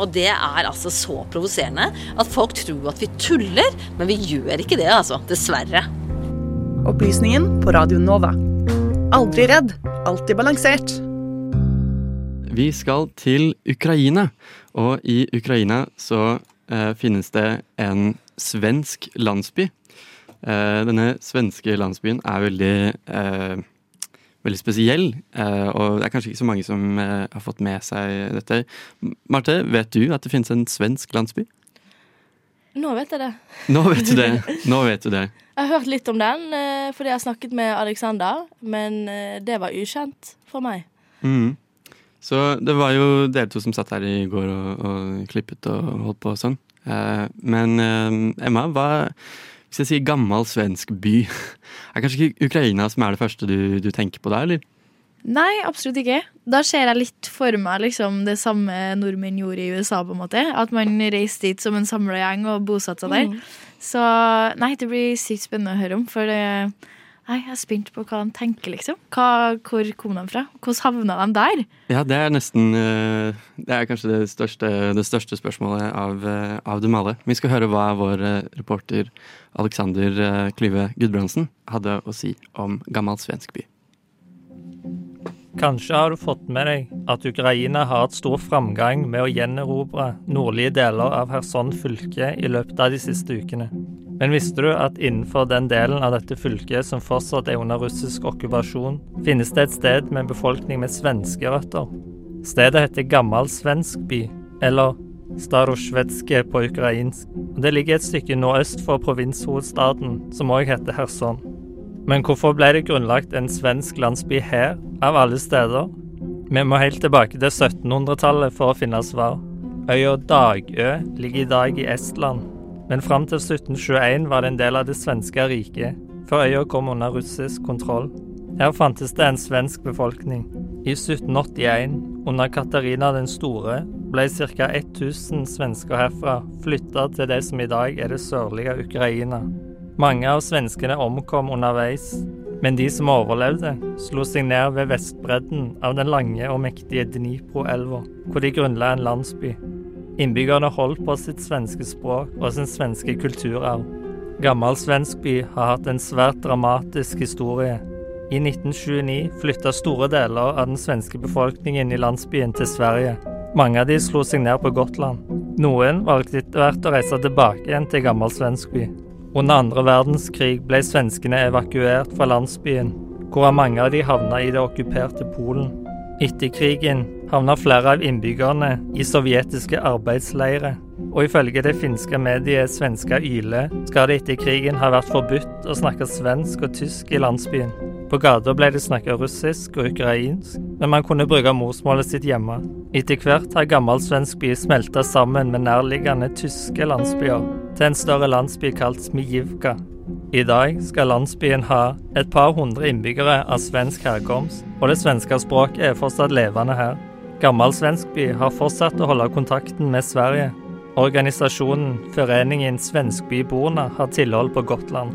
Og det er altså så provoserende at folk tror at vi tuller, men vi gjør ikke det, altså. Dessverre. Opplysningen på Radio Nova. Aldri redd, alltid balansert. Vi skal til Ukraina, og i Ukraina så eh, finnes det en svensk landsby. Eh, denne svenske landsbyen er veldig, eh, veldig spesiell, eh, og det er kanskje ikke så mange som eh, har fått med seg dette. Marte, vet du at det finnes en svensk landsby? Nå vet jeg det. Nå vet du det. Nå vet du det. Jeg har hørt litt om den eh, fordi jeg har snakket med Alexander, men det var ukjent for meg. Mm. Så det var jo dere to som satt her i går og, og klippet og holdt på og sånn. Eh, men Emma, hva hvis jeg sier gammel svensk by? Er kanskje ikke Ukraina som er det første du, du tenker på der, eller? Nei, absolutt ikke. Da ser jeg litt for meg liksom, det samme nordmenn gjorde i USA. på en måte At man reiste dit som en samla gjeng og bosatte seg der. Så nei, det blir sykt spennende å høre om. For det, nei, jeg er spent på hva de tenker, liksom. Hva, hvor kom de fra? Hvordan havna de der? Ja, det er nesten eh, Det er kanskje det største, det største spørsmålet av, eh, av dem alle. Vi skal høre hva vår eh, reporter Alexander Klyve Gudbrandsen hadde å si om gammel svensk by. Kanskje har du fått med deg at Ukraina har hatt stor framgang med å gjenerobre nordlige deler av Kherson fylke i løpet av de siste ukene. Men visste du at innenfor den delen av dette fylket som fortsatt er under russisk okkupasjon, finnes det et sted med en befolkning med svenske røtter? Stedet heter Gammal Svensk by, eller Starosjvetske på ukrainsk. Og Det ligger et stykke nordøst for provinshovedstaden, som òg heter Kherson. Men hvorfor ble det grunnlagt en svensk landsby her, av alle steder? Vi må helt tilbake til 1700-tallet for å finne svar. Øya Dagø ligger i dag i Estland, men fram til 1721 var det en del av det svenske riket, før øya kom under russisk kontroll. Her fantes det en svensk befolkning. I 1781, under Katarina den store, ble ca. 1000 svensker herfra flytta til det som i dag er det sørlige Ukraina. Mange av svenskene omkom underveis, men de som overlevde, slo seg ned ved vestbredden av den lange og mektige Dnipro-elva, hvor de grunnla en landsby. Innbyggerne holdt på sitt svenske språk og sin svenske kulturarv. Gammel svensk by har hatt en svært dramatisk historie. I 1929 flytta store deler av den svenske befolkningen i landsbyen til Sverige. Mange av de slo seg ned på Gotland. Noen valgte etter hvert å reise tilbake igjen til gammel svensk by. Under andre verdenskrig ble svenskene evakuert fra landsbyen, hvorav mange av de havna i det okkuperte Polen. Etter krigen havna flere av innbyggerne i sovjetiske arbeidsleirer, og ifølge det finske mediet Svenska Yle skal det etter krigen ha vært forbudt å snakke svensk og tysk i landsbyen. På gata ble det snakka russisk og ukrainsk, men man kunne bruke morsmålet sitt hjemme. Etter hvert har gammel svensk by smelta sammen med nærliggende tyske landsbyer til en større landsby kalt Smijivka. I dag skal landsbyen ha et par hundre innbyggere av svensk herkomst, og det svenske språket er fortsatt levende her. Gammel Svenskby har fortsatt å holde kontakten med Sverige. Organisasjonen Foreningen Svenskbyborna har tilhold på Gotland.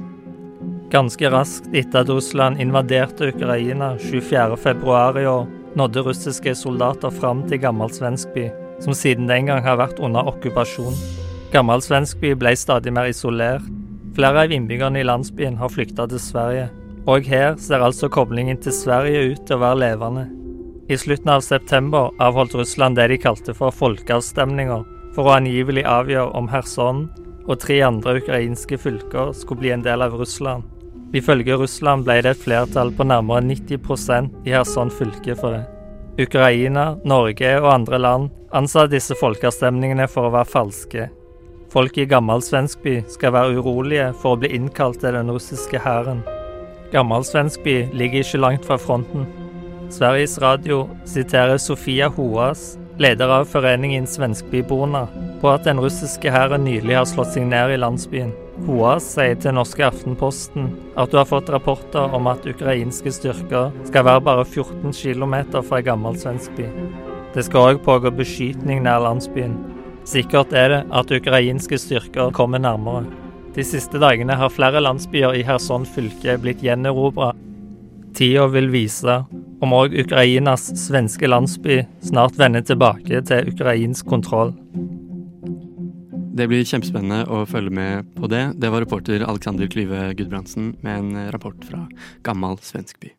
Ganske raskt etter at Russland invaderte Ukraina 24.2 i år, nådde russiske soldater fram til Gammel Svenskby, som siden den gang har vært under okkupasjon. Gammel Svenskby ble stadig mer isolert. Flere av innbyggerne i landsbyen har flykta til Sverige. Og her ser altså koblingen til Sverige ut til å være levende. I slutten av september avholdt Russland det de kalte for folkeavstemninger, for å angivelig avgjøre om Kherson og tre andre ukrainske fylker skulle bli en del av Russland. Ifølge Russland ble det et flertall på nærmere 90% i Kherson fylke for det. Ukraina, Norge og andre land ansa disse folkeavstemningene for å være falske. Folk i gammel svensk by skal være urolige for å bli innkalt til den russiske hæren. Gammel svensk by ligger ikke langt fra fronten. Sveriges Radio siterer Sofia Hoas, leder av foreningen Svenskbyborna, på at den russiske hæren nylig har slått seg ned i landsbyen. Hoas sier til norske Aftenposten at du har fått rapporter om at ukrainske styrker skal være bare 14 km fra ei gammel svensk by. Det skal òg pågå beskytning nær landsbyen. Sikkert er det at ukrainske styrker kommer nærmere. De siste dagene har flere landsbyer i Kherson fylke blitt gjenerobra. Tida vil vise om òg Ukrainas svenske landsby snart vender tilbake til ukrainsk kontroll. Det blir kjempespennende å følge med på det. Det var reporter Alexander Klyve Gudbrandsen med en rapport fra gammel svensk by.